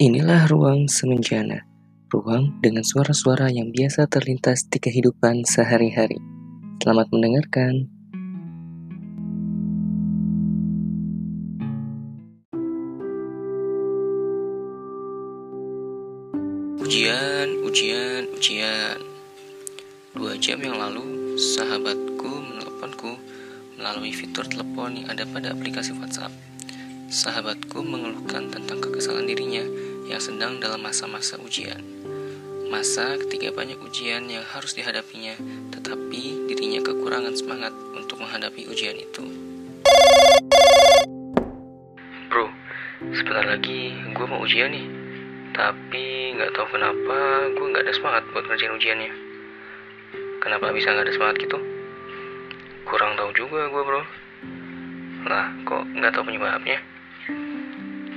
Inilah ruang semenjana, ruang dengan suara-suara yang biasa terlintas di kehidupan sehari-hari. Selamat mendengarkan. Ujian, ujian, ujian. Dua jam yang lalu, sahabatku menelponku melalui fitur telepon yang ada pada aplikasi WhatsApp. Sahabatku mengeluhkan tentang kekesalan dirinya sedang dalam masa-masa ujian. Masa ketika banyak ujian yang harus dihadapinya, tetapi dirinya kekurangan semangat untuk menghadapi ujian itu. Bro, sebentar lagi gue mau ujian nih. Tapi nggak tahu kenapa gue nggak ada semangat buat ngerjain ujiannya. Kenapa bisa nggak ada semangat gitu? Kurang tahu juga gue bro. Lah, kok nggak tahu penyebabnya?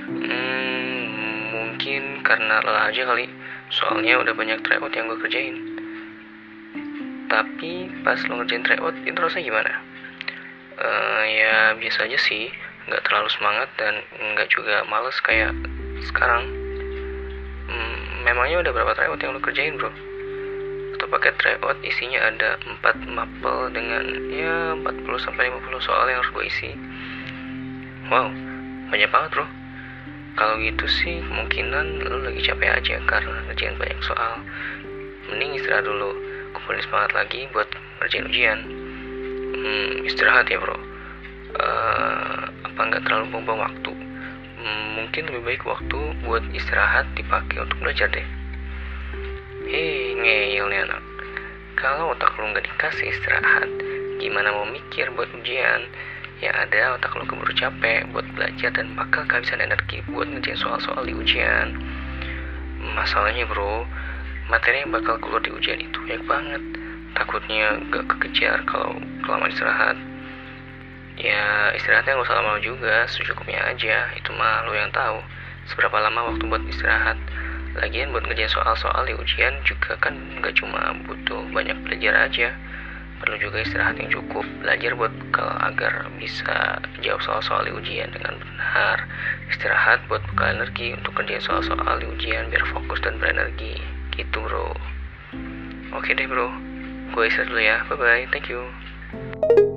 Hmm, karena lelah aja kali. Soalnya udah banyak tryout yang gue kerjain. Tapi pas lo ngerjain tryout itu rasanya gimana? Uh, ya biasa aja sih, nggak terlalu semangat dan nggak juga males kayak sekarang. Hmm, memangnya udah berapa tryout yang lo kerjain bro? Atau pakai tryout isinya ada 4 mapel dengan ya 40 sampai 50 soal yang harus gue isi. Wow, banyak banget bro. Kalau gitu sih kemungkinan lo lagi capek aja karena ngerjain banyak soal. Mending istirahat dulu, kumpulin semangat lagi buat ngerjain ujian. Hmm, istirahat ya bro. Uh, apa nggak terlalu buang waktu? Hmm, mungkin lebih baik waktu buat istirahat dipakai untuk belajar deh. Hei, ngeyel nih anak. Kalau otak lo nggak dikasih istirahat, gimana mau mikir buat ujian? Yang ada otak lo keburu capek buat belajar dan bakal kehabisan energi buat ngerjain soal-soal di ujian. Masalahnya bro, materi yang bakal keluar di ujian itu banyak banget. Takutnya gak kekejar kalau kelamaan istirahat. Ya istirahatnya gak usah lama juga, secukupnya aja. Itu mah lo yang tahu. Seberapa lama waktu buat istirahat. Lagian buat ngerjain soal-soal di ujian juga kan gak cuma butuh banyak belajar aja perlu juga istirahat yang cukup. Belajar buat bekal agar bisa jawab soal-soal di ujian dengan benar. Istirahat buat bekal energi untuk kerjain soal-soal di ujian biar fokus dan berenergi. Gitu bro. Oke deh bro. Gue istirahat dulu ya. Bye bye thank you